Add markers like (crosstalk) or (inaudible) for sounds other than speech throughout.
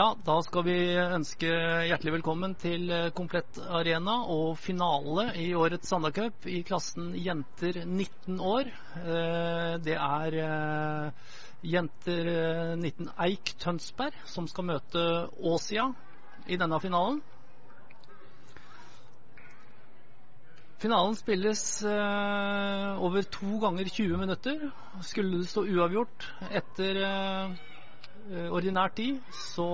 Ja, da skal vi ønske hjertelig velkommen til eh, Komplett Arena og finale i årets Sanda i klassen jenter 19 år. Eh, det er eh, jenter 19 Eik Tønsberg som skal møte Åsia i denne finalen. Finalen spilles over to ganger 20 minutter. Skulle det stå uavgjort etter ordinær tid, så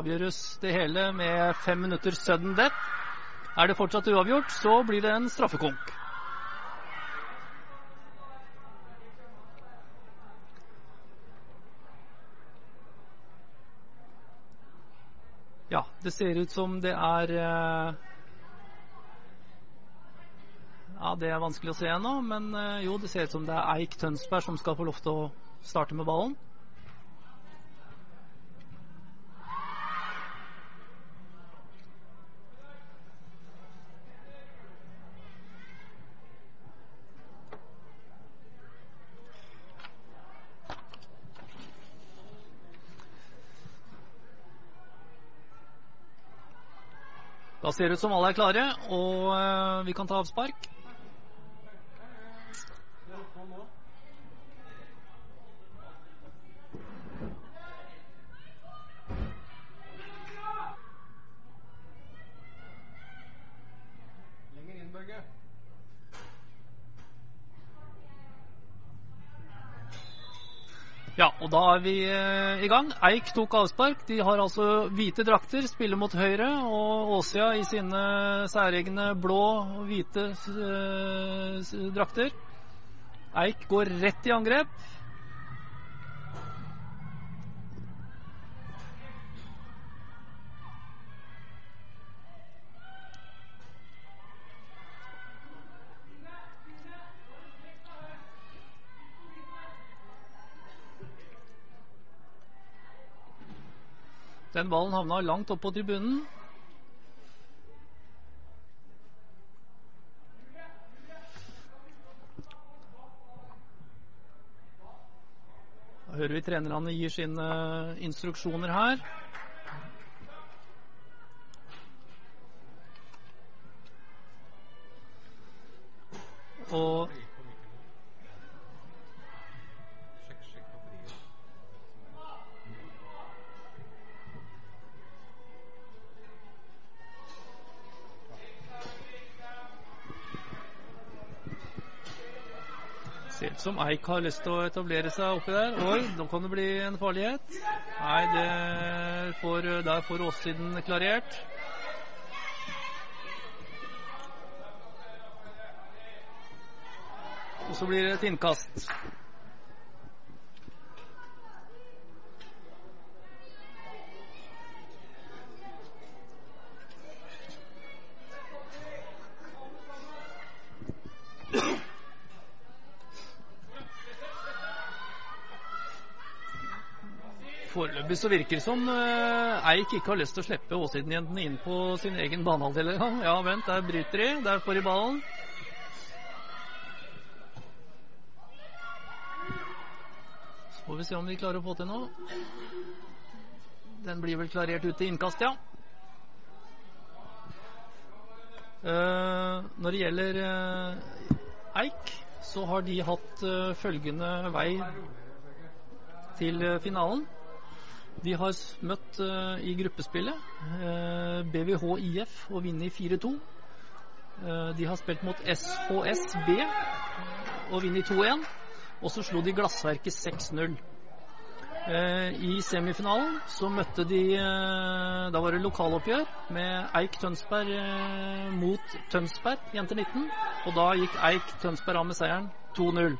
avgjøres det hele med fem minutter sudden death. Er det fortsatt uavgjort, så blir det en straffekonk. Ja, det ser ut som det er eh, Ja, det er vanskelig å se ennå, men eh, jo, det ser ut som det er Eik Tønsberg som skal få lov til å starte med ballen. Ser ut som alle er klare, og uh, vi kan ta avspark. Ja, og da er vi eh, i gang. Eik tok avspark. De har altså hvite drakter, spiller mot høyre. Og Åsia i sine særegne blå og hvite eh, drakter. Eik går rett i angrep. Den ballen havna langt opp på tribunen. Da hører vi trenerne gir sine instruksjoner her. Som Eik har lyst til å etablere seg oppi der. Oi, nå kan det bli en farlighet. Nei, det får, der får åssiden klarert. Og så blir det et innkast. Foreløpig så virker det som uh, Eik ikke har lyst til å slippe Åsiden-jentene inn på sin egen banehalvdel. Ja, vent, der bryter de. Der får de ballen. Så får vi se om vi klarer å få til noe. Den blir vel klarert ut til innkast, ja. Uh, når det gjelder uh, Eik, så har de hatt følgende vei til finalen. De har møtt uh, i gruppespillet uh, eh, BVH IF og vunnet 4-2. Uh, de har spilt mot SHS B og vunnet 2-1. Og så slo de Glassverket 6-0. I semifinalen så møtte de Da var det lokaloppgjør med Eik Tønsberg mot Tønsberg, jenter 19. Og da gikk Eik Tønsberg av med seieren 2-0.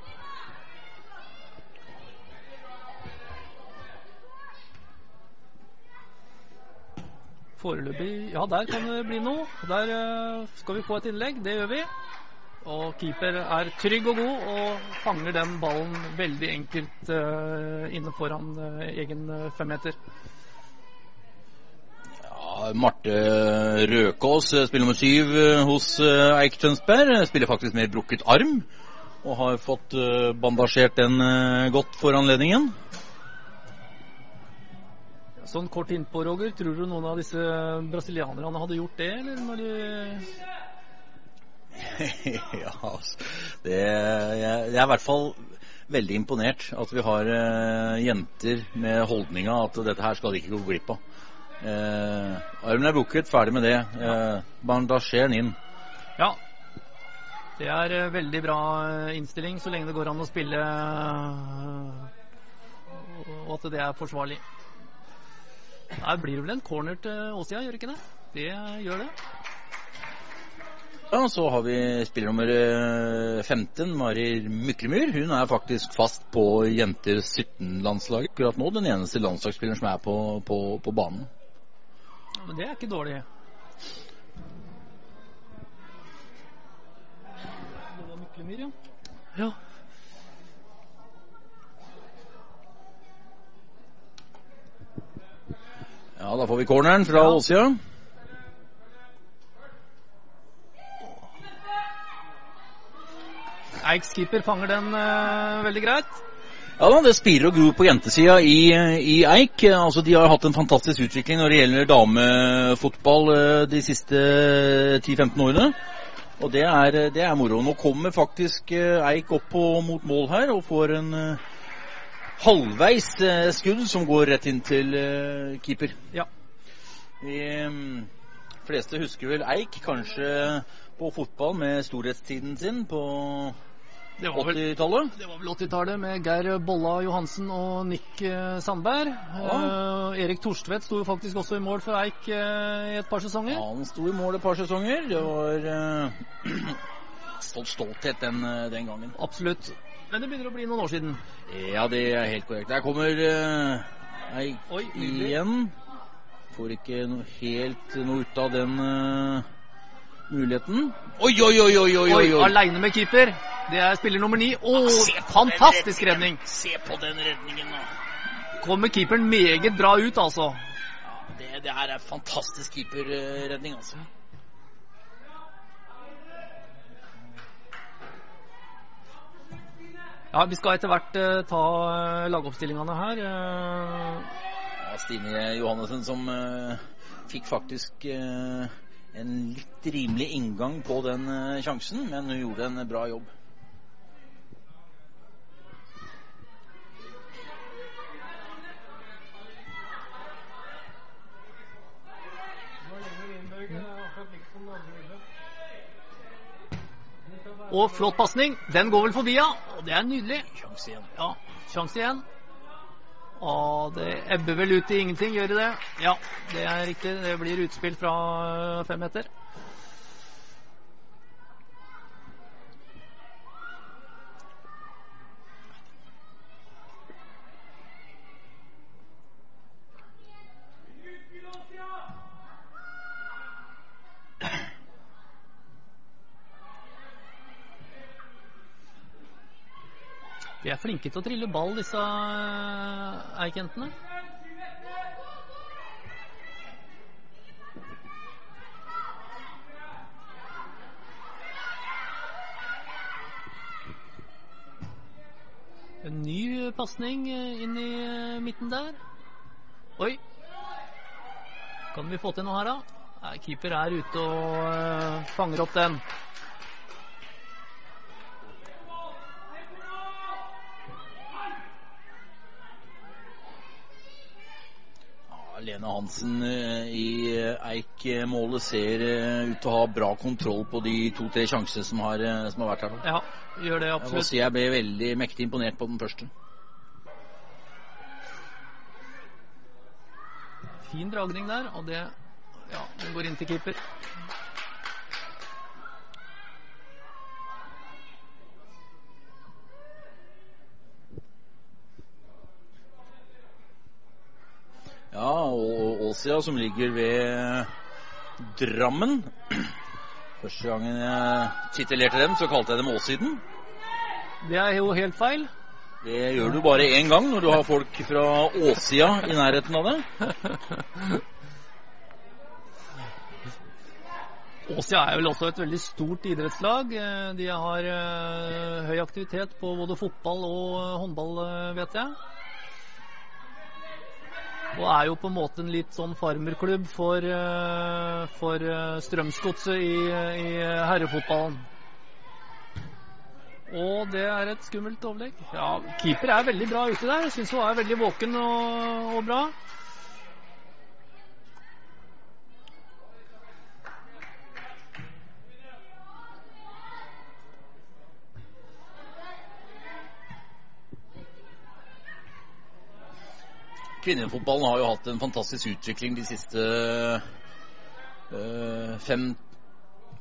Foreløpig Ja, der kan det bli noe. Der uh, skal vi få et innlegg. Det gjør vi. Og keeper er trygg og god og fanger den ballen veldig enkelt uh, inne foran uh, egen femmeter. Ja, Marte Røkås, spiller nummer syv hos Eik Tønsberg, spiller faktisk med brukket arm. Og har fått bandasjert den godt for anledningen. Sånn kort innpå, Roger. Tror du noen av disse brasilianerne hadde gjort det, eller når de (laughs) ja, altså. Det, jeg, jeg er i hvert fall veldig imponert at vi har eh, jenter med holdninga at dette her skal de ikke gå glipp av. Eh, armen er bukket, ferdig med det. Eh, bandasjer inn. Ja. Det er eh, veldig bra innstilling så lenge det går an å spille og at det er forsvarlig. Her blir det vel en corner til Åsia, gjør ikke det? Det gjør det. Ja, Så har vi spiller nummer 15, Marir Myklemyr. Hun er faktisk fast på jenter 17-landslaget akkurat nå. Den eneste landslagsspilleren som er på, på, på banen. Ja, men det er ikke dårlig. Det var Myklemyr, ja. ja. Ja, da får vi corneren fra. Åsia. Eiks keeper fanger den uh, veldig greit. Ja da, Det spirer og gror på jentesida i, i, Eik. Altså, De har hatt en fantastisk utvikling når det gjelder damefotball uh, de siste 10-15 årene. Og det er, det er, moro. Nå kommer faktisk uh, Eik opp på, mot mål her og får en halvveis skudd som går rett inn til keeper. Ja. De um, fleste husker vel Eik kanskje på fotball med storhetstiden sin på 80-tallet? Det var vel 80-tallet med Geir Bolla Johansen og Nick Sandberg. Ja. Eh, Erik Torstvedt sto jo faktisk også i mål for Eik eh, i et par sesonger. Ja, han sto i mål et par sesonger. Det var eh, (clears throat) stolt stolthet den, den, gangen. Absolutt. Men det begynner å bli noen år siden. Ja, det er helt korrekt. Der kommer Nei, Oi, igjen. Får ikke noe helt noe ut av den muligheten. Oi, oi, oi, oi, oi, oi. Aleine med keeper. Det er spiller nummer ni. Å, fantastisk redning. Se på den redningen, nå. Kommer keeperen meget bra ut, altså. Ja, det, det her er fantastisk keeperredning, altså. Ja, Vi skal etter hvert uh, ta uh, lagoppstillingene her. Uh... Ja, Stine Johannessen som fikk faktisk en litt rimelig inngang på den sjansen, men hun gjorde en bra jobb. Og flott pasning. Den går vel forbi, ja. Og det er nydelig. Sjanse igjen. Ja, sjanse igjen. Og det ebber vel ut i ingenting, gjør det det? Ja, det er riktig. Det blir utspill fra fem meter. De er flinke til å trille ball, disse eikentene. En ny pasning eh, inn i eh, midten der. Oi. Kan vi få til noe her, da? Keeper er ute og fanger opp den. Lene Hansen eh, i eh, Eik-målet ser eh, ut til å ha bra kontroll på de to-tre sjansene som har, som har vært her. Ja, gjør det absolutt. Jeg, si jeg ble veldig mektig imponert på den første. Fin dragning der, og det ja, den går inn til keeper. Ja, og Åsia som ligger ved Drammen. (clears throat) Første gangen jeg titulerte dem, så kalte jeg dem Åssiden. Det er jo helt feil. Det gjør du bare én gang når du har folk fra Åsia i nærheten av deg. (laughs) Åsia er vel også et veldig stort idrettslag. De har uh, høy aktivitet på både fotball og håndball, vet jeg. Og er jo på en måte en litt sånn farmerklubb for, eh, for eh, Strømsgodset i, i herrefotballen. Og det er et skummelt overlegg. Ja, keeper er veldig bra ute der. Syns hun er veldig våken og, og bra. Kvinnefotballen har jo hatt en fantastisk utvikling de siste øh, fem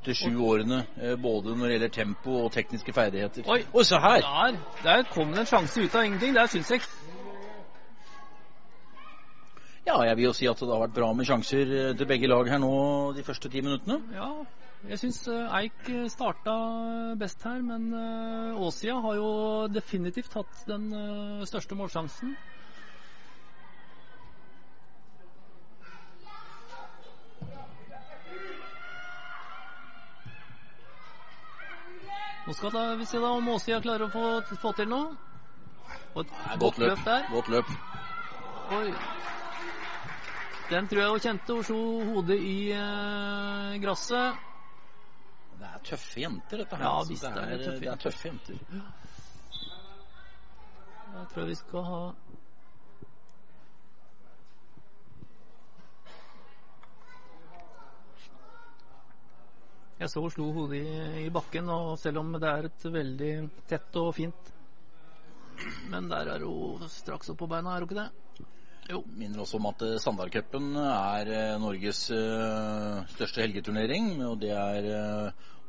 til sju årene. øh, både når det gjelder tempo og tekniske ferdigheter. Oi, Oi, se her! Der, der kom det en sjanse ut av ingenting. Der syns jeg Ja, jeg vil jo si at det har vært bra med sjanser øh, til begge lag her nå de første ti minuttene. Ja, jeg syns Eik starta best her, men eh, Åsia har jo definitivt hatt den eh, største målsjansen. Nå skal da, vi se da om Åsia klarer å få, få til noe. Og et Nei, godt løp der. Godt løp. Oi. Den tror jeg hun kjente. Hun slo hodet i eh, gresset. Det er tøffe jenter, dette her. Ja, altså. visst det, er er, tøffe det er tøffe jenter. Jeg tror vi skal ha Jeg så hun slo hodet i, i bakken, og selv om det er et veldig tett og fint Men der er hun straks opp på beina, er hun ikke det? Jo. Minner også om at eh, Sandalcupen er eh, Norges eh, største helgeturnering. Og det er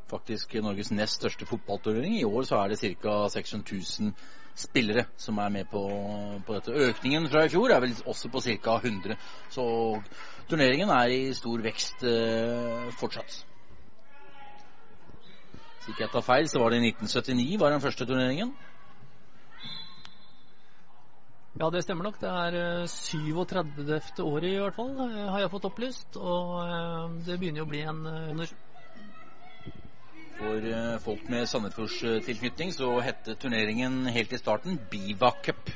faktisk Norges nest største fotballturnering. I år så er det ca. 600 000 spillere som er med på, på dette. Økningen fra i fjor er vel også på ca. 100. Så turneringen er i stor vekst fortsatt. Hvis ikke jeg tar feil, så var det i 1979 var den første turneringen. Ja, det stemmer nok. Det er eh, 37. året i hvert fall, eh, har jeg fått opplyst. Og eh, det begynner jo å bli en eh, under. For eh, folk med Sandefjordstilknytning så hette turneringen helt i starten Biva Cup.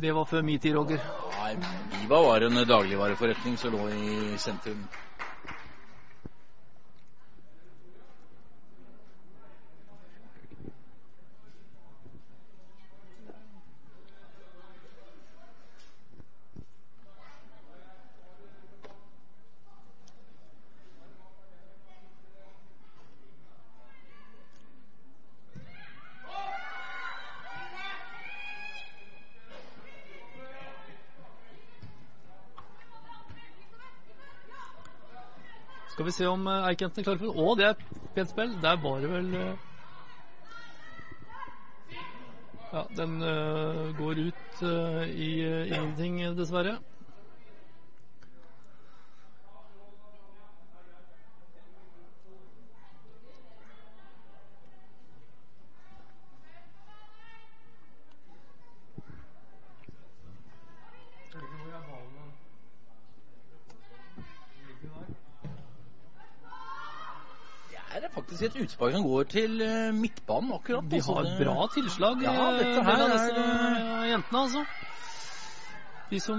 Det var før min tid, Roger. Nei, Biva var en dagligvareforretning som lå i sentrum. Skal vi se om Eikenten Eikentene klarer for Å, det er pent spill. Der var det vel eh, Ja, den eh, går ut eh, i eh, ingenting, dessverre. Faktisk et utspark som går til eh, midtbanen akkurat. De altså. har Det- bra tilslag, Ja, eh, dette her av er, disse eh, jentene, altså. De som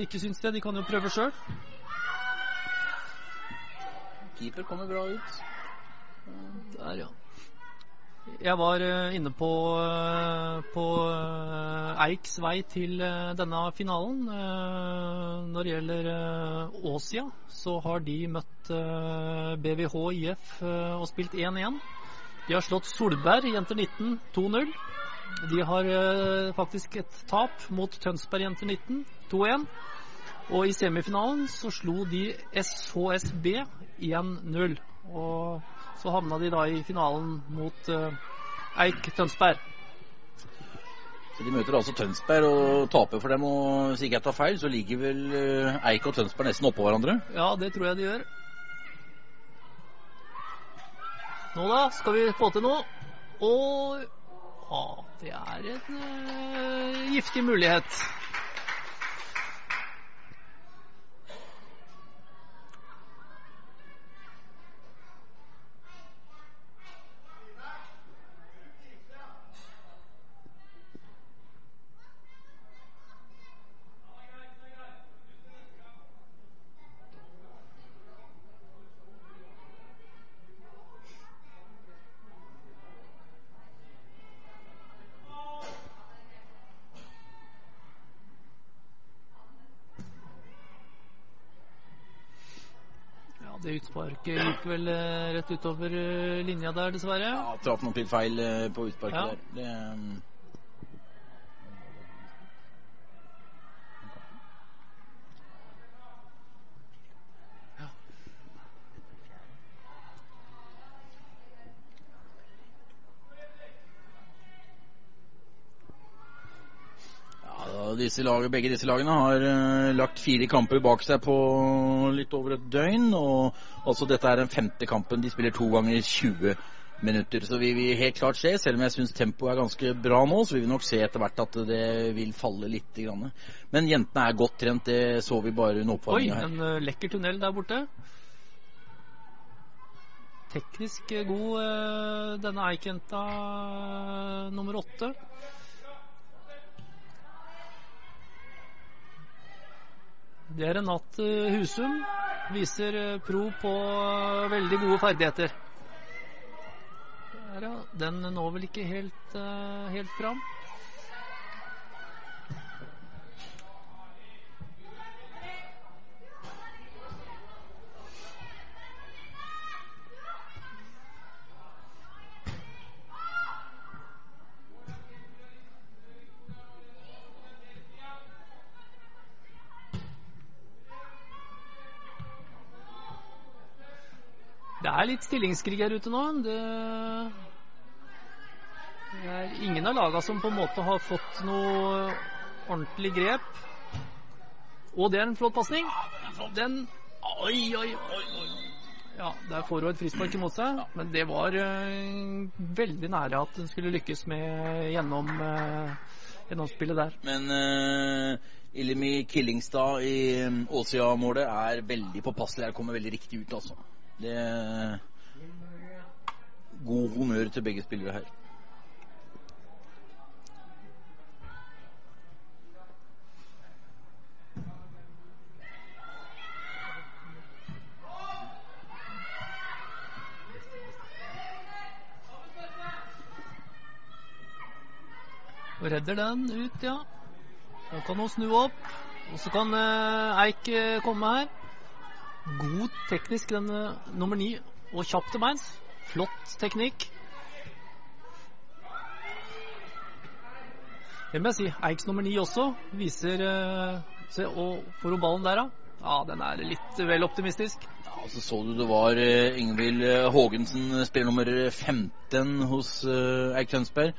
ikke syns det, de kan jo prøve sjøl. Keeper kommer bra ut. Der, ja. Jeg var eh, inne på, eh, på eh, Eiks vei til denne finalen. Når det gjelder Åsia, så har de møtt BVH IF og spilt 1-1. De har slått Solberg, jenter 19, 2-0. De har faktisk et tap mot Tønsberg jenter 19, 2-1. Og i semifinalen så slo de SHSB 1-0. Og så havna de da i finalen mot eh, Eik Tønsberg. Så De møter altså Tønsberg og taper for dem. Og hvis ikke jeg tar feil, så ligger vel eh, Eik og Tønsberg nesten oppå hverandre. Ja, det tror jeg de gjør. Nå da, skal vi få til noe. Og ja, det er en uh, giftig mulighet. Det utsparket gikk vel eh, rett utover eh, linja der, dessverre. Ja, Traff nok litt feil eh, på utsparket Ja. der. Det, disse lag, begge disse lagene har uh, lagt fire kamper bak seg på litt over et døgn. og altså Dette er den femte kampen. De spiller to ganger 20 minutter. Så vi vil helt klart se, selv om jeg syns tempoet er ganske bra nå, så vil vi nok se etter hvert at det vil falle litt. Grann. Men jentene er godt trent, det så vi bare under Oi, oppvarminga her. en eh, lekker tunnel der borte. Teknisk eh, god denne Eik-jenta eh, nummer åtte. Det er en natt Husum. Viser eh, pro på eh, veldig gode ferdigheter. Den når vel ikke helt, eh, helt fram. Det er litt stillingskrig her ute nå. Det, det er ingen av laga som på en måte har fått noe ordentlig grep. Og det er en flott pasning. Den Oi, oi, oi. Ja, der får hun et frispark imot seg, men det var uh, veldig nære at hun skulle lykkes med gjennom, uh, gjennomspillet der. Men uh, Ilimi Killingstad i Åsia-målet er veldig påpasselig. Her kommer veldig riktig ut, altså. Det God honnør til begge spillere her. Og redder den ut, ja. Da kan hun snu opp. Og så kan eh, Eik eh, komme her. God teknisk, den eh, nummer ni. Og kjapp til beins. Flott teknikk. Det må jeg si. Eiks nummer ni også viser eh, Se, og får hun ballen der, da? Ja, den er litt vel optimistisk. Ja, så så du det var uh, Ingvild eh, Haagensen, spiller nummer 15 hos uh, Eik Tønsberg.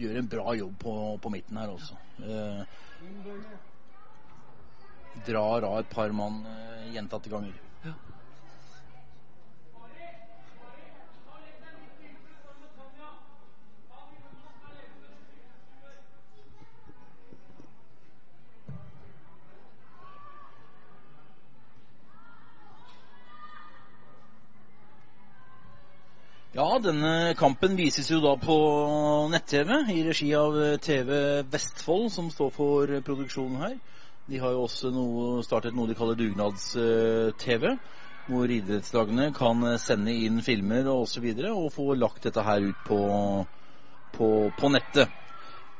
Gjør en bra jobb på, på midten her også. Eh, drar av et par mann eh, gjentatte ganger. Ja. Ja, denne kampen vises jo da på nett-TV i regi av eh, TV Vestfold, som står for eh, produksjonen her. De har jo også noe, startet noe de kaller dugnads-TV, hvor idrettslagene kan eh, sende inn filmer og osv. Og, få lagt dette her ut på, på, på nettet.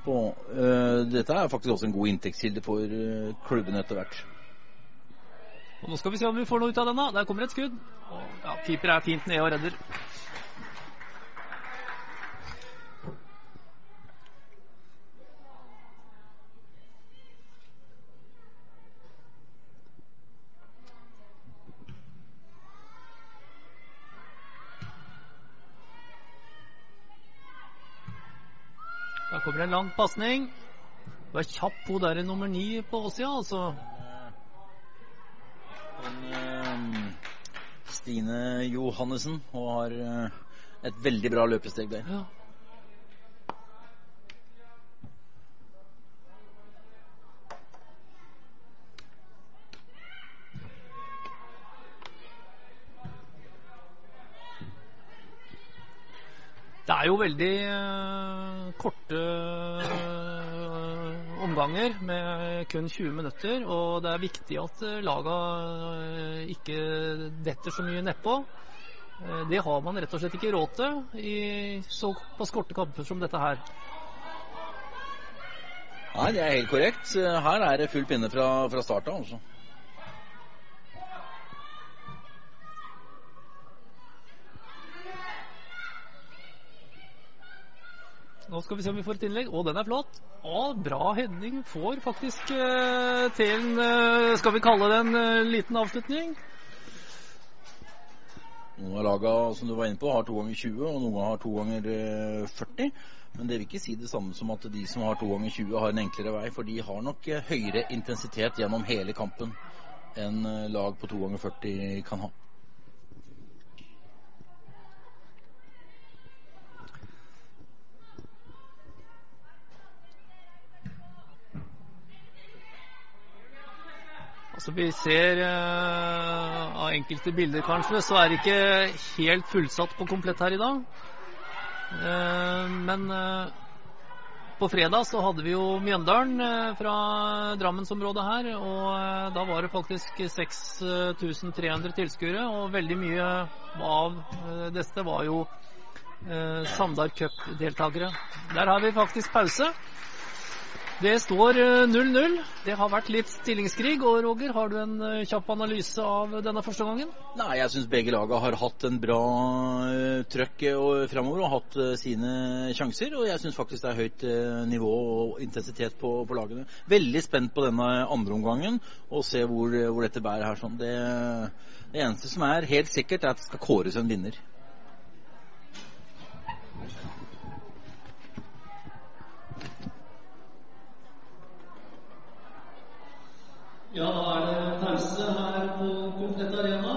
På, øh, dette er faktisk også en god inntektskilde for øh, klubben etter hvert. Og nå skal vi se om vi får noe ut av denne. Der kommer et skudd. Og, ja, keeper er fint nede og redder. Kommer en lang pasning. Hun er kjapp, hun der er nummer ni på åssida, altså. Men, øh, Stine Johannessen Hun har øh, et veldig bra løpesteg der. Ja. Det er jo veldig eh, korte eh, omganger med kun 20 minutter, og det er viktig at eh, laga eh, ikke detter så mye nedpå. Det har man rett og slett ikke råd til i såpass korte kamper som dette her. Nei, det er helt korrekt. Her er det full pinne fra, fra start av. Altså. Nå skal vi se om vi får et innlegg. Å, den er flott. Å, bra Henning Får faktisk eh, til en eh, Skal vi kalle det en eh, liten avslutning? Noen av lagene som du var inne på, har to ganger 20, og noen har to ganger eh, 40. Men det vil ikke si det samme som at de som har to ganger 20, har en enklere vei. For de har nok høyere intensitet gjennom hele kampen enn lag på to ganger 40 kan ha. Altså Vi ser eh, av enkelte bilder kanskje, så er det ikke helt fullsatt på komplett her i dag. Eh, men eh, på fredag så hadde vi jo Mjøndalen fra Drammensområdet her. Og da var det faktisk 6300 tilskuere, og veldig mye av dette var jo Sandar Cup-deltakere. Der har vi faktisk pause. Det står eh, 0-0. Det har vært litt stillingskrig. Og Roger, har du en eh, kjapp analyse av denne første gangen? Nei, jeg syns begge lagene har hatt en bra uh, trøkk framover og hatt sine sjanser. Og jeg syns faktisk det er høyt nivå og intensitet på, på, lagene. Veldig spent på denne andre omgangen og se hvor, hvor dette bærer her. Sånn. Det, det eneste som er helt sikkert, er at det skal kåres en vinner. Ja, da er det pause her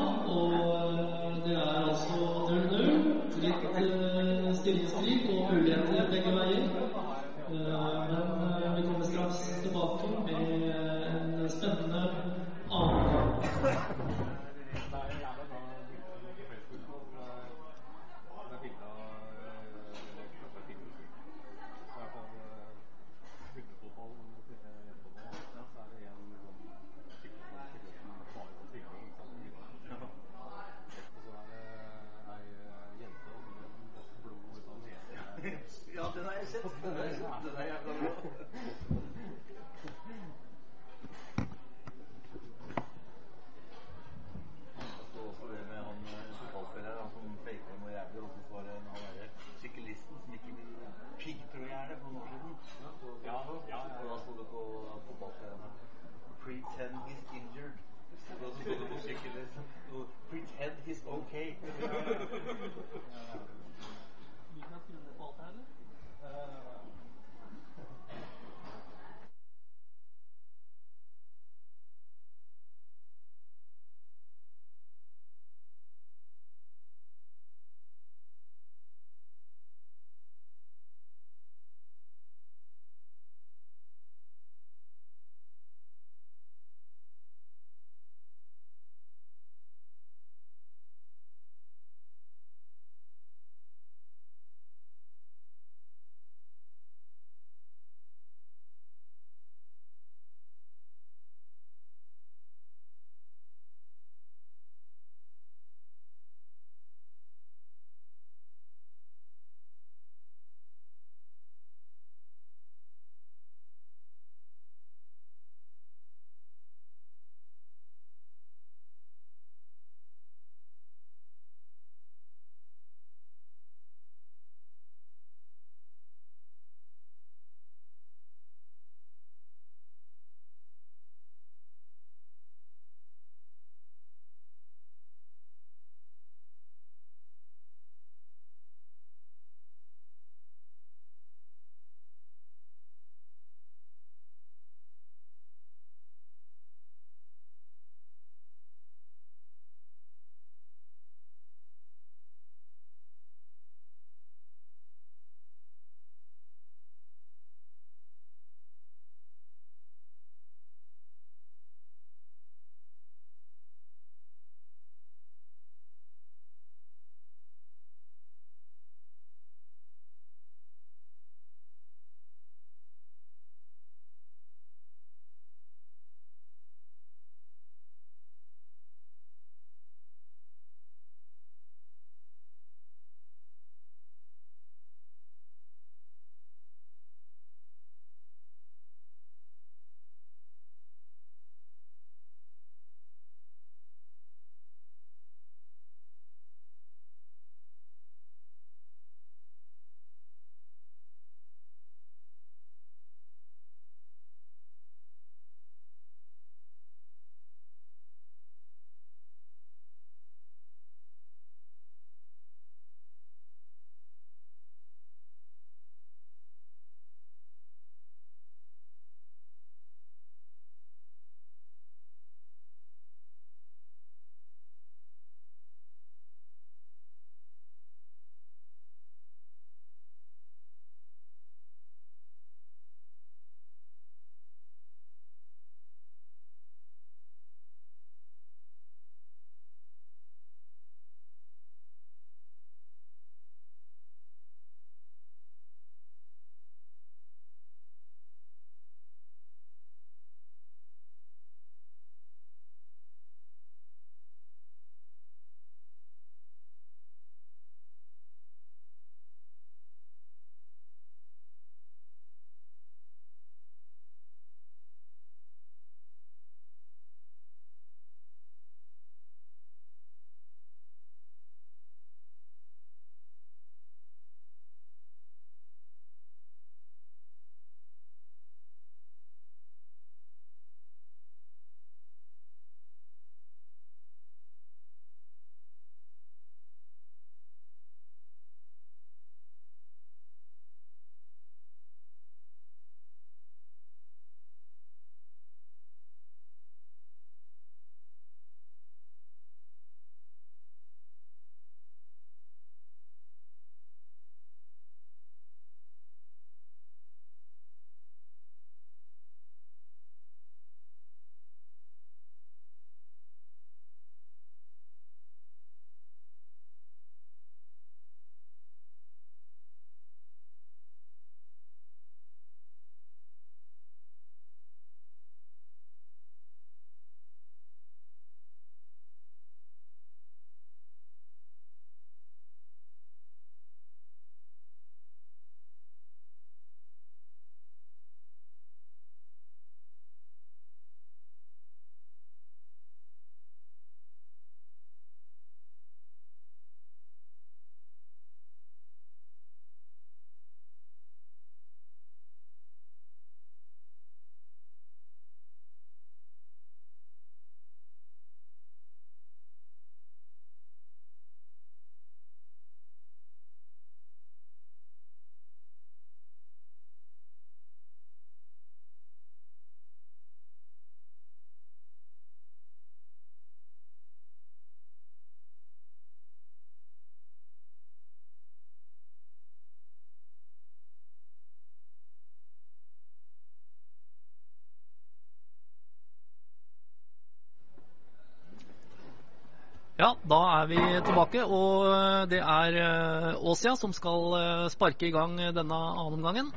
Ja, da er vi tilbake, og eh, det er eh, Åsia som skal eh, sparke i gang denne andre omgangen.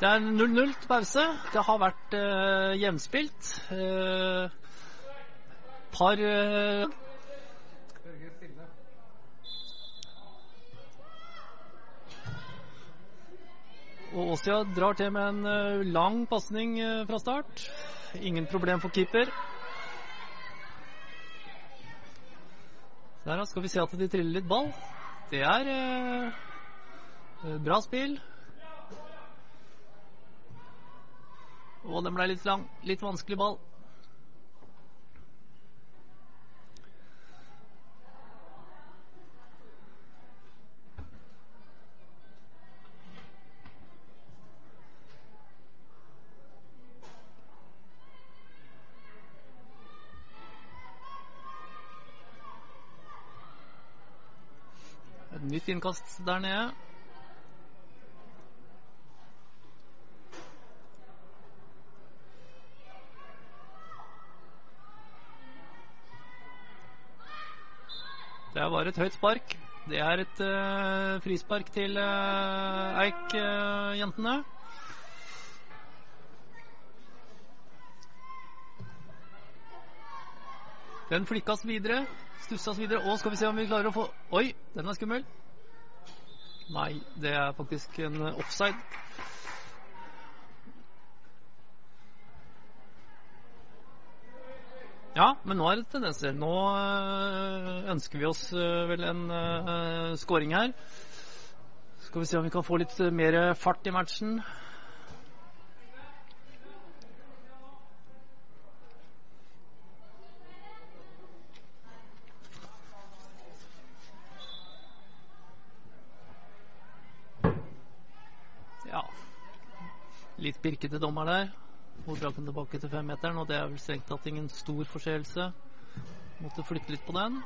Det er 0-0 til pause. Det har vært eh, jevnspilt. Eh, par eh, Og Åsia drar til med en lang pasning fra start. Ingen problem for keeper. Der skal vi se at de triller litt ball. Det er eh, bra spill. Og den ble litt lang. Litt vanskelig ball. Nytt innkast der nede. Det bare et høyt spark. Det er et uh, frispark til uh, Eik-jentene. Den flikkas videre. Stussas videre. Og skal vi se om vi klarer å få Oi, den er skummel. Nei, det er faktisk en offside. Ja, men nå er det tendenser. Nå øh, ønsker vi oss øh, vel en øh, scoring her. Skal vi se om vi kan få litt mer fart i matchen. Ja. Litt pirkete dommer der. Hvor dra den tilbake til femmeteren, og det er vel strengt tatt ingen stor forseelse. Måtte flytte litt på den.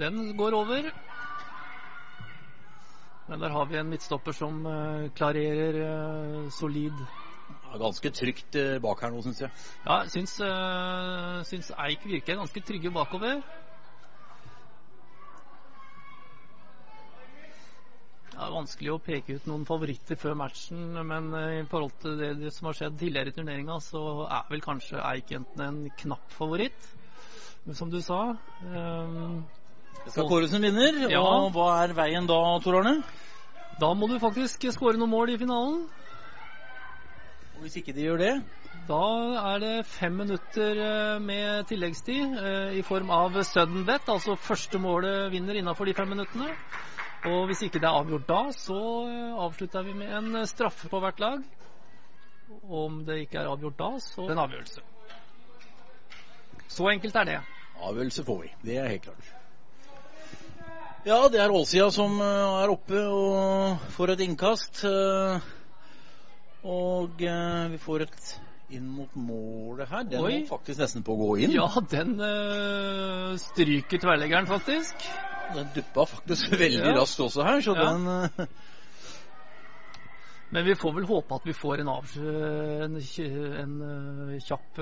Den går over. Men der har vi en midtstopper som eh, klarerer eh, solid. Ganske trygt eh, bak her nå, syns jeg. Ja, jeg syns, eh, syns Eik virker ganske trygge bakover. Det er vanskelig å peke ut noen favoritter før matchen, men eh, i forhold til det, det som har skjedd tidligere i turneringa, så er vel kanskje Eik-jentene en knapp favoritt. Som du sa Um, skal kåres en vinner, Ja. og hva er veien da, Tor Arne? Da må du faktisk skåre noen mål i finalen. Og hvis ikke de gjør det Da er det fem minutter eh, med tilleggstid eh, i form av sudden bet. Altså første målet vinner innafor de fem minuttene. Og hvis ikke det er avgjort da, så eh, avslutter vi med en straffe på hvert lag. Om det ikke er avgjort da, så en avgjørelse. Så enkelt er det. Avgjørelse får vi. Det er helt klart. Ja, det er Ålsida som er oppe og får et innkast. Og eh, vi får et inn mot målet her. Den Oi. må faktisk nesten på å gå inn. Ja, den eh, stryker tverrleggeren, faktisk. Den duppa faktisk (laughs) veldig Ja. raskt også her, så Ja. den eh, (laughs) Men vi får vel håpe at vi får en, en, en eh, kjapp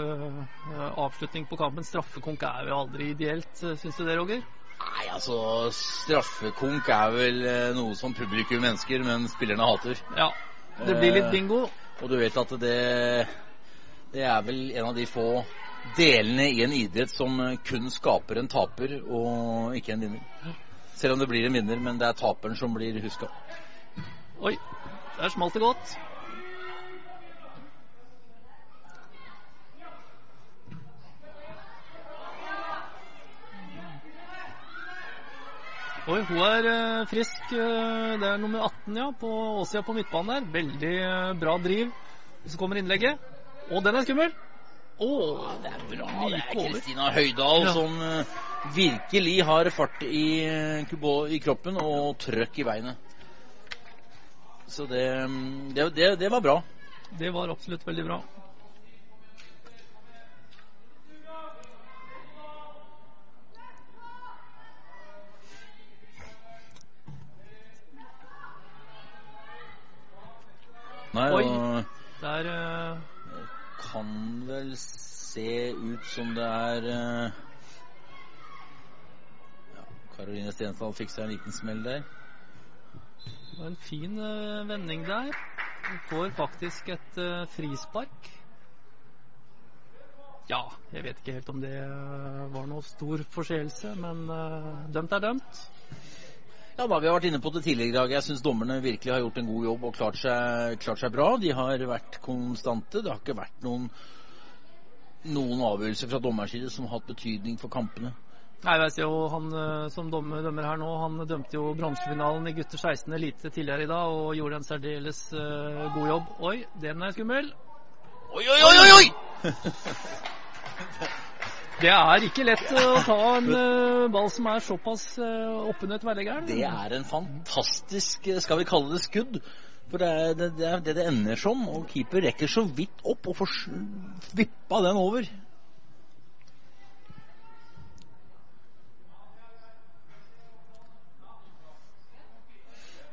avslutning på kampen. Straffekonk er jo aldri ideelt, syns du det, Roger? Nei, altså, straffekonk er vel noe som publikum ønsker, men spillerne hater. Ja. Det blir litt bingo. Og du vet at det, det er vel en av de få delene i en idrett som kun skaper en taper og ikke en vinner. Selv om det blir en vinner, men det er taperen som blir huska. Oi, der smalt det godt. Oi, hun er eh, frisk. eh, det er nummer 18, ja, på Åsia på midtbanen der. Veldig eh, bra driv. Så kommer innlegget. Og den er skummel! Å, Det er bra. Det er. Kristina Høydahl Ja. som virkelig har fart i, i kroppen og trøkk i beinet. Så det, mm, det, det, det var bra. Det var absolutt veldig bra. Nei, Oi. og Det er eh, kan vel se ut som det er uh, ja, Karoline Stensdal fikk seg en liten smell der. det var en fin uh, vending der. Hun får faktisk et frispark. Ja, jeg vet ikke helt om det var noe stor forseelse, men dømt er dømt. Ja, da, Vi har vært inne på det tidligere i dag. Jeg syns dommerne virkelig har gjort en god jobb og klart seg, klart seg bra. De har vært konstante. Det har ikke vært noen, noen avgjørelser fra dommerens side som har hatt betydning for kampene. Nei, jeg ser jo han eh, som dommer, dømmer her nå, han dømte jo bronsefinalen i gutter 16 elite tidligere i dag og gjorde en særdeles uh, god jobb. Oi, den er skummel. Oi, oi, oi, oi! oi! (laughs) (laughs) Det er ikke lett å ta en eh, ball som er såpass uh, oppunder tverrleggeren. Det er en fantastisk, eh, skal vi kalle det skudd. For det er det det, er det, det ender som, og keeper rekker så vidt opp og får vippa den over.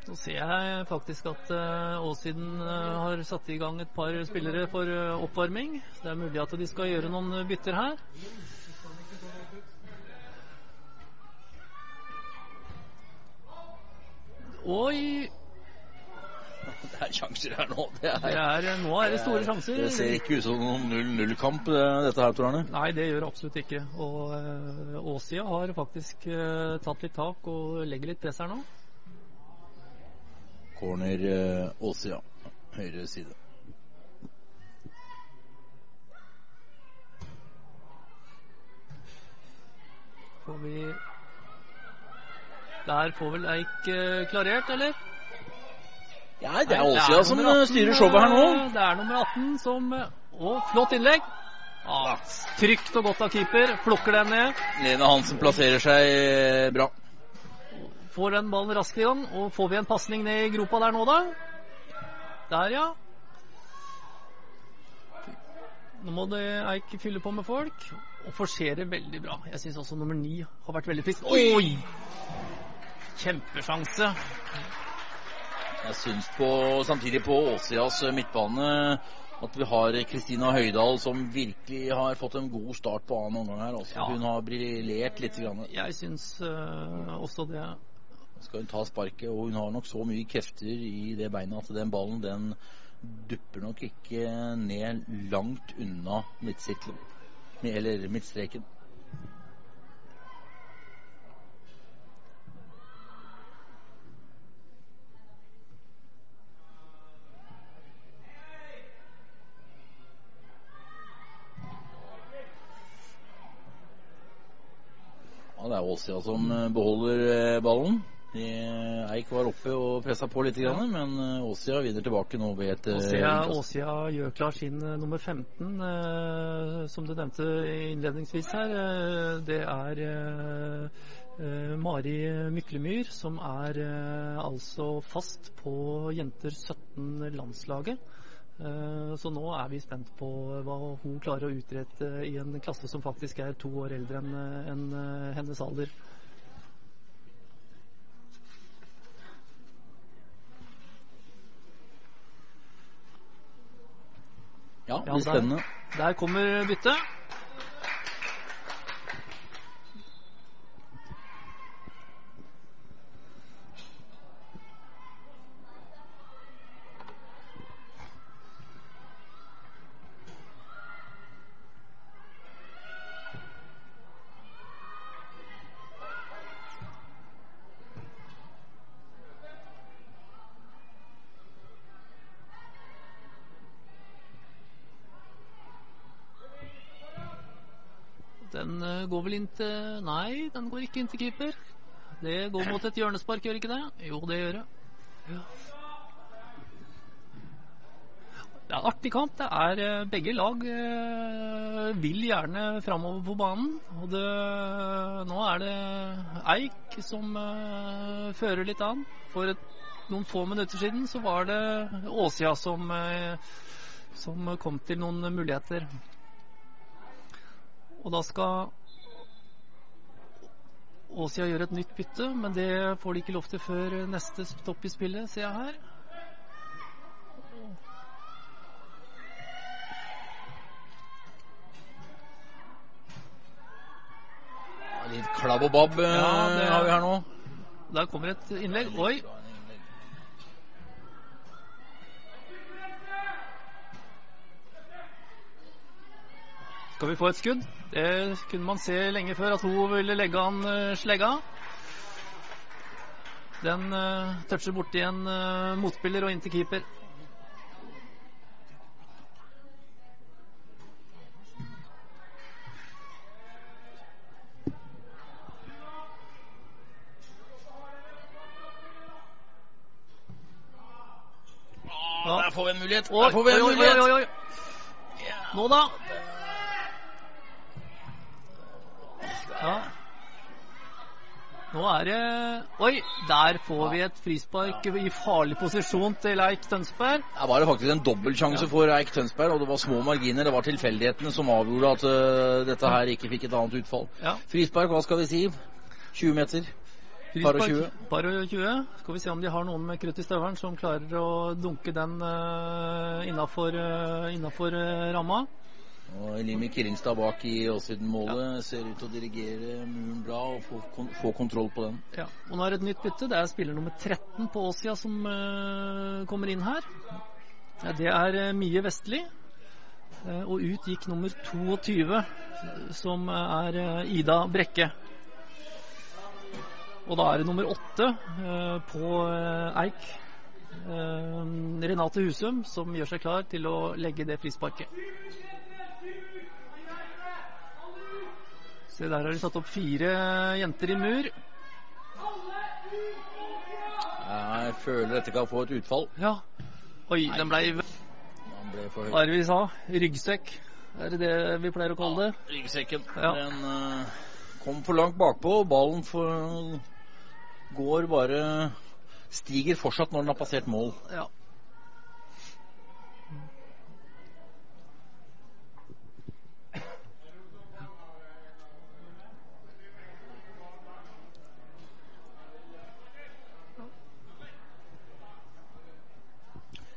Nå ser jeg faktisk at Åsiden eh, har satt i gang et par spillere for eh, oppvarming. Så det er mulig at de skal gjøre noen bytter her. Oi! (laughs) Det er sjanser her nå. Det Det er, er, nå er det store sjanser. det ser ikke ut som noen 0-0-kamp, dette her, Tor Arne. Nei, det gjør det absolutt ikke. Og uh, Åsia har faktisk eh, tatt litt tak og legger litt press her nå. Corner Åsia, høyre side. Får vi Der får vel Eik eh, klarert, eller? Ja, det er Åsia som 18, styrer showet her nå. Det er nummer 18 som eh, Å, flott innlegg! Ah, trygt og godt av keeper. Plukker den ned. Lene Hansen plasserer seg eh, bra. Får den ballen raskt i gang. Og får vi en pasning ned i gropa der nå, da? Der, ja. Nå må det Eik fylle på med folk. Og forserer veldig bra. Jeg syns også nummer ni har vært veldig frisk. Oi! Kjempesjanse. Jeg syns på, samtidig på Åsias midtbane at vi har Kristina Høydahl som virkelig har fått en god start på annen omgang her. Også. Ja. Hun har briljert litt. Grann. Jeg syns uh, også det. Skal hun ta sparket, og hun har nok så mye krefter i det beinet at den ballen den dupper nok ikke ned langt unna midtstreken. Åsia som eh, beholder eh, ballen. Eh, Eik var oppe og pressa på litt, ja. men Åsia vinner tilbake nå ved et innkast. Åsia gjør klar sin nummer 15, eh, som du nevnte innledningsvis her. Det er eh, Mari Myklemyr, som er eh, altså fast på jenter 17-landslaget. Eh, så nå er vi spent på hva hun klarer å utrette i en klasse som faktisk er to år eldre enn enn, eh, hennes alder. Ja, det blir der. spennende. Der kommer byttet. Den eh, går vel inn til Nei, den går ikke inn til keeper. Det går mot et hjørnespark, gjør ikke det? Jo, det gjør det. Ja. Det er artig kamp. Det er eh, Begge lag eh, vil gjerne framover på banen. Og det, nå er det Eik som fører litt an. For et, noen få minutter siden så var det Åsia som, som kom til noen muligheter. Og da skal Åsia gjøre et nytt bytte, men det får de ikke lov til før neste stopp i spillet, ser jeg her. Litt klabb og babb ja, det, har vi her nå. Der kommer et innlegg. Oi! Skal vi få et skudd? Det kunne man se lenge før at hun ville legge an eh, slegga. Den uh, toucher borti en uh, motspiller og inn til keeper. Ja, der får vi en mulighet. Der får vi en oi, oi, oi, oi. Nå, da. Ja. Nå er det Oi, der får vi et frispark i farlig posisjon til Eik Tønsberg. Det var det faktisk en dobbeltsjanse for Eik Tønsberg, og det var små marginer. Det var tilfeldighetene som avgjorde at uh, dette her ikke fikk et annet utfall. Ja. Frispark, hva skal vi si? 20 meter? Par og 20. Par og 20. Skal vi se om de har noen med krutt i støvelen som klarer å dunke den uh, innafor uh, ramma. Og Elimi Kiringstad bak i Åssiden-målet ser ut til å dirigere muren bra og få, kon få kontroll på den. Ja. Og nå er det et nytt bytte. Det er spiller nummer 13 på Åsia som uh, kommer inn her. Ja, det er uh, Mie Vestli. Uh, og ut gikk nummer 22, som er Ida Brekke. Og da er det nummer 8 på Eik. Renate Husum som gjør seg klar til å legge det frisparket. Se, der har de satt opp fire jenter i mur. Jeg føler dette kan få et utfall. Ja. Oi, Nei. den blei Hva er det vi sa? Ryggsekk? Er det det vi pleier å kalle det? Ryggsekken. Ja. Den uh, kom for langt bakpå, ballen for, går bare Stiger fortsatt når den har passert mål. Ja.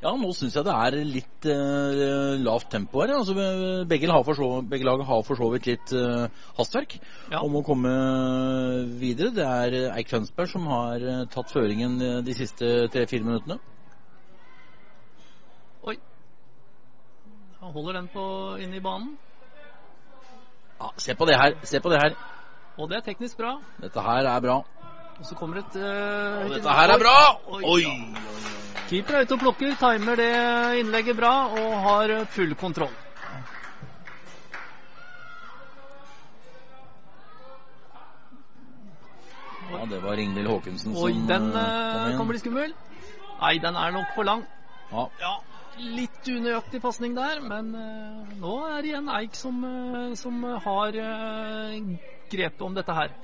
Ja, nå syns jeg det er litt uh, lavt tempo her. Altså, begge, har så, begge lag har for så vidt litt uh, hastverk Ja. om å komme videre. Det er Eik Tønsberg som har uh, tatt føringen de siste tre-fire minuttene. Oi. Han holder den på inne i banen. Ja, se på det her. Se på det her. Og det er teknisk bra. Dette her er bra. Og så kommer et uh, Og dette her er bra! Oi. Oi! Keeper er ute og plukker, timer det innlegget bra og har full kontroll. Ja, det var Ingvild som Oi, den inn. kan bli skummel. Nei, den er nok for lang. Ja. Ja, litt unøyaktig pasning der, men uh, nå er det igjen Eik som, uh, som har grepet om dette her.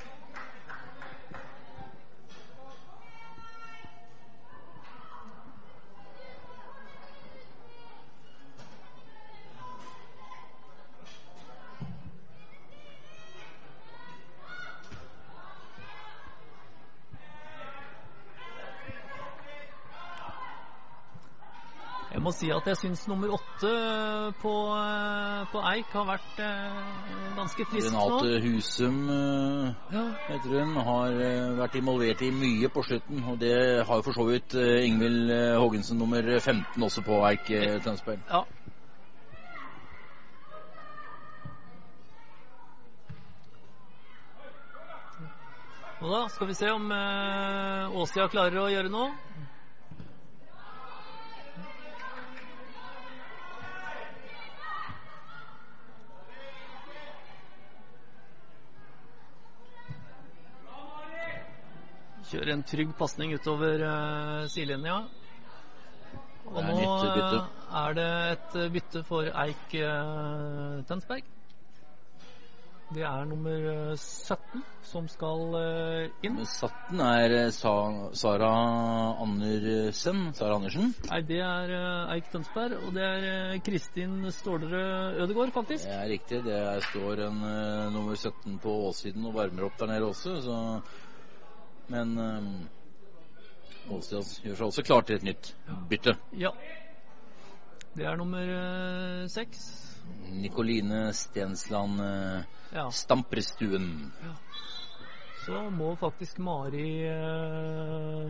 Må si at jeg syns nummer åtte på, eh, på Eik har vært eh, ganske frisk nå. Renate Husum eh, Ja, heter hun, har vært involvert i mye på slutten. Og det har jo for så vidt eh, Ingvild Haagensen nummer 15 også på Eik eh, Tønsberg. ja. Og da skal vi se om eh, Åsia klarer å gjøre noe. Kjøre en trygg pasning utover uh, sidelinja. Og nå eh, er det et eh, bytte for Eik eh, Tønsberg. Det er nummer eh, 17 som skal eh, inn. Nummer 17 er eh, Sa Sara Andersen. Sara Andersen. Nei, det er eh, Eik Tønsberg, og det er eh, Kristin Stålerød Ødegård, faktisk. Det er riktig. Det er, står en eh, nummer 17 på åssiden og varmer opp der nede også. Så. Men um, Åsjøs gjør seg også klar til et nytt bytte. Ja. Det er nummer eh, seks. Nikoline Stensland eh, Ja. Stamprestuen. så må faktisk Mari uh,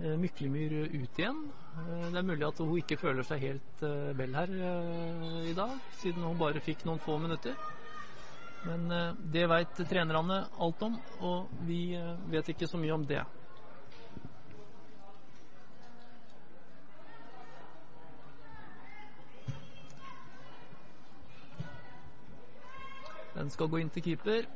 Myklemyr ut igjen. Eh, det er mulig at hun ikke føler seg helt eh, vel her eh, i dag, siden hun bare fikk noen få minutter. Men eh, det veit trenerne alt om, og vi eh, vet ikke så mye om det. Den skal gå inn til keeper.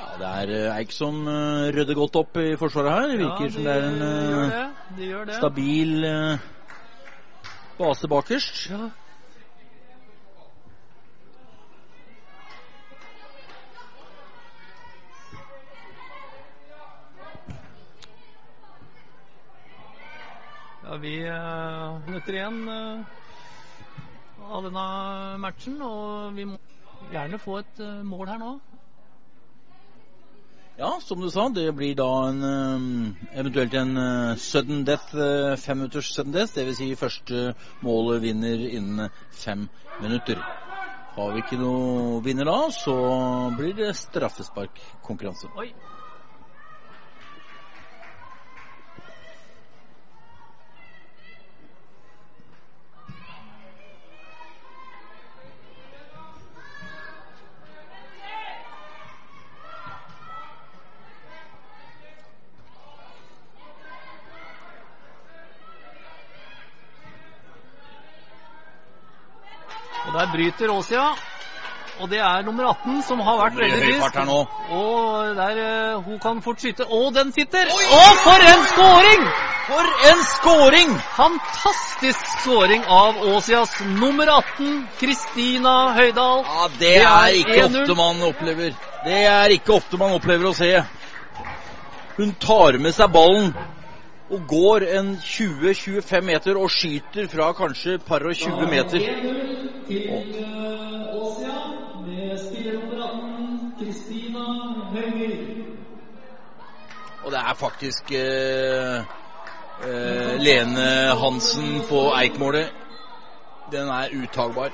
Ja, det eh, som uh, rydder godt opp i forsvaret her. Det virker Ja, som det er en uh, de det. De det. stabil uh, base bakerst. Ja. Ja, vi uh, igjen eh, av denne matchen, og vi må gjerne få et eh, mål her nå. Ja, som du sa, det blir da en eh, eventuelt en eh, sudden death, femminutters sudden death. Dvs. Si første målet vinner innen fem minutter. Har vi ikke noe vinner da, så blir det straffesparkkonkurranse. Og der bryter Åsia. Og det er nummer 18 som har vært veldig nå. Og der eh, Hun kan fort skyte. Og den sitter! Å, for en skåring! For en skåring! Fantastisk skåring av Åsias nummer 18, Kristina Høydahl. Ja, det Det er ikke ofte man opplever. Det er ikke ofte man opplever å se. Hun tar med seg ballen og går en 20-25 meter og skyter fra kanskje par og 20 meter. Til Åsia med spiller nummer 18, Kristina Høyer. Og det er faktisk eh, eh, Lene Hansen på Eikmålet. Den er uttagbar.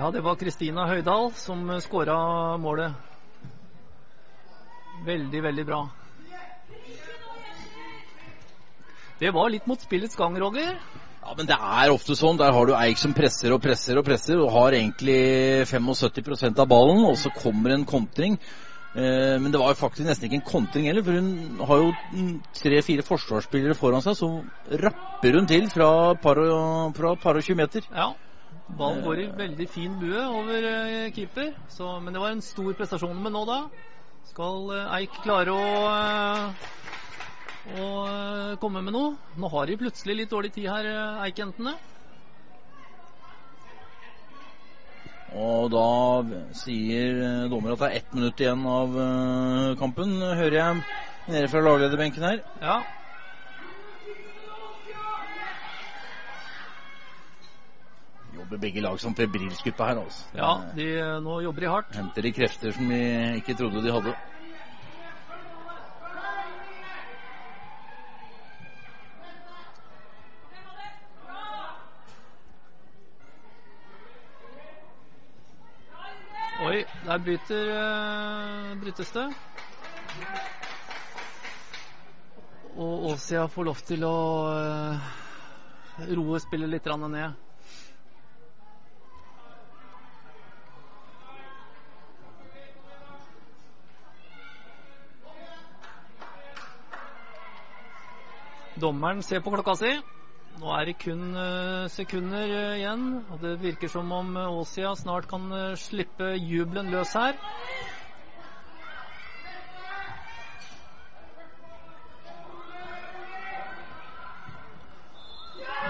Ja, det var Kristina Høydahl som skåra målet. Veldig, veldig bra. Det var litt mot spillets gang, Roger. Ja, men det er ofte sånn. Der har du Eik som presser og presser og presser, og har egentlig 75% av ballen, og så kommer en kontring. Eh, men det var jo faktisk nesten ikke en kontring heller, for hun har jo tre-fire forsvarsspillere foran seg, så rapper hun til fra et par og 20 meter. Ja. Ballen går i veldig fin bue over eh, keeper, så, men det var en stor prestasjon. Men nå, da? Skal eh, Eik klare å, eh, å komme med noe? Nå har de plutselig litt dårlig tid her, Eik-jentene. Og da sier dommer at det er ett minutt igjen av kampen, hører jeg nede fra laglederbenken her. Ja. Jobber begge lag som febrilsk utpå her, altså. ja de, nå jobber de hardt. Henter de krefter som vi ikke trodde de hadde. Oi, der bryter, uh, brytes det. Og Åsia får lov til å uh, roe spillet litt ned. Dommeren ser på klokka si. Nå er det kun eh, sekunder eh, igjen. og Det virker som om eh, Åsia snart kan slippe jubelen løs her.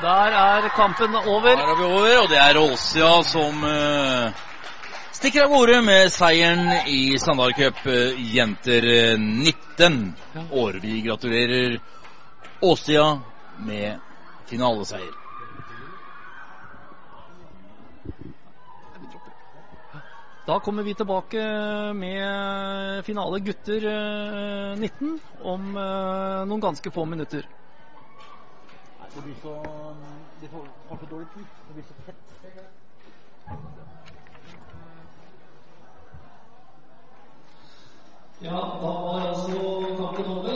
Der er kampen over. Der er vi over, og det er Åsia som stikker av gårde med seieren i Sandal jenter 19 år. Vi gratulerer Åstia med finaleseier. Da kommer vi tilbake med finale gutter eh, 19 om eh, noen ganske få minutter. Det blir så De får, så dårlig tid. Det blir så tett. Ja, da var altså kampen over.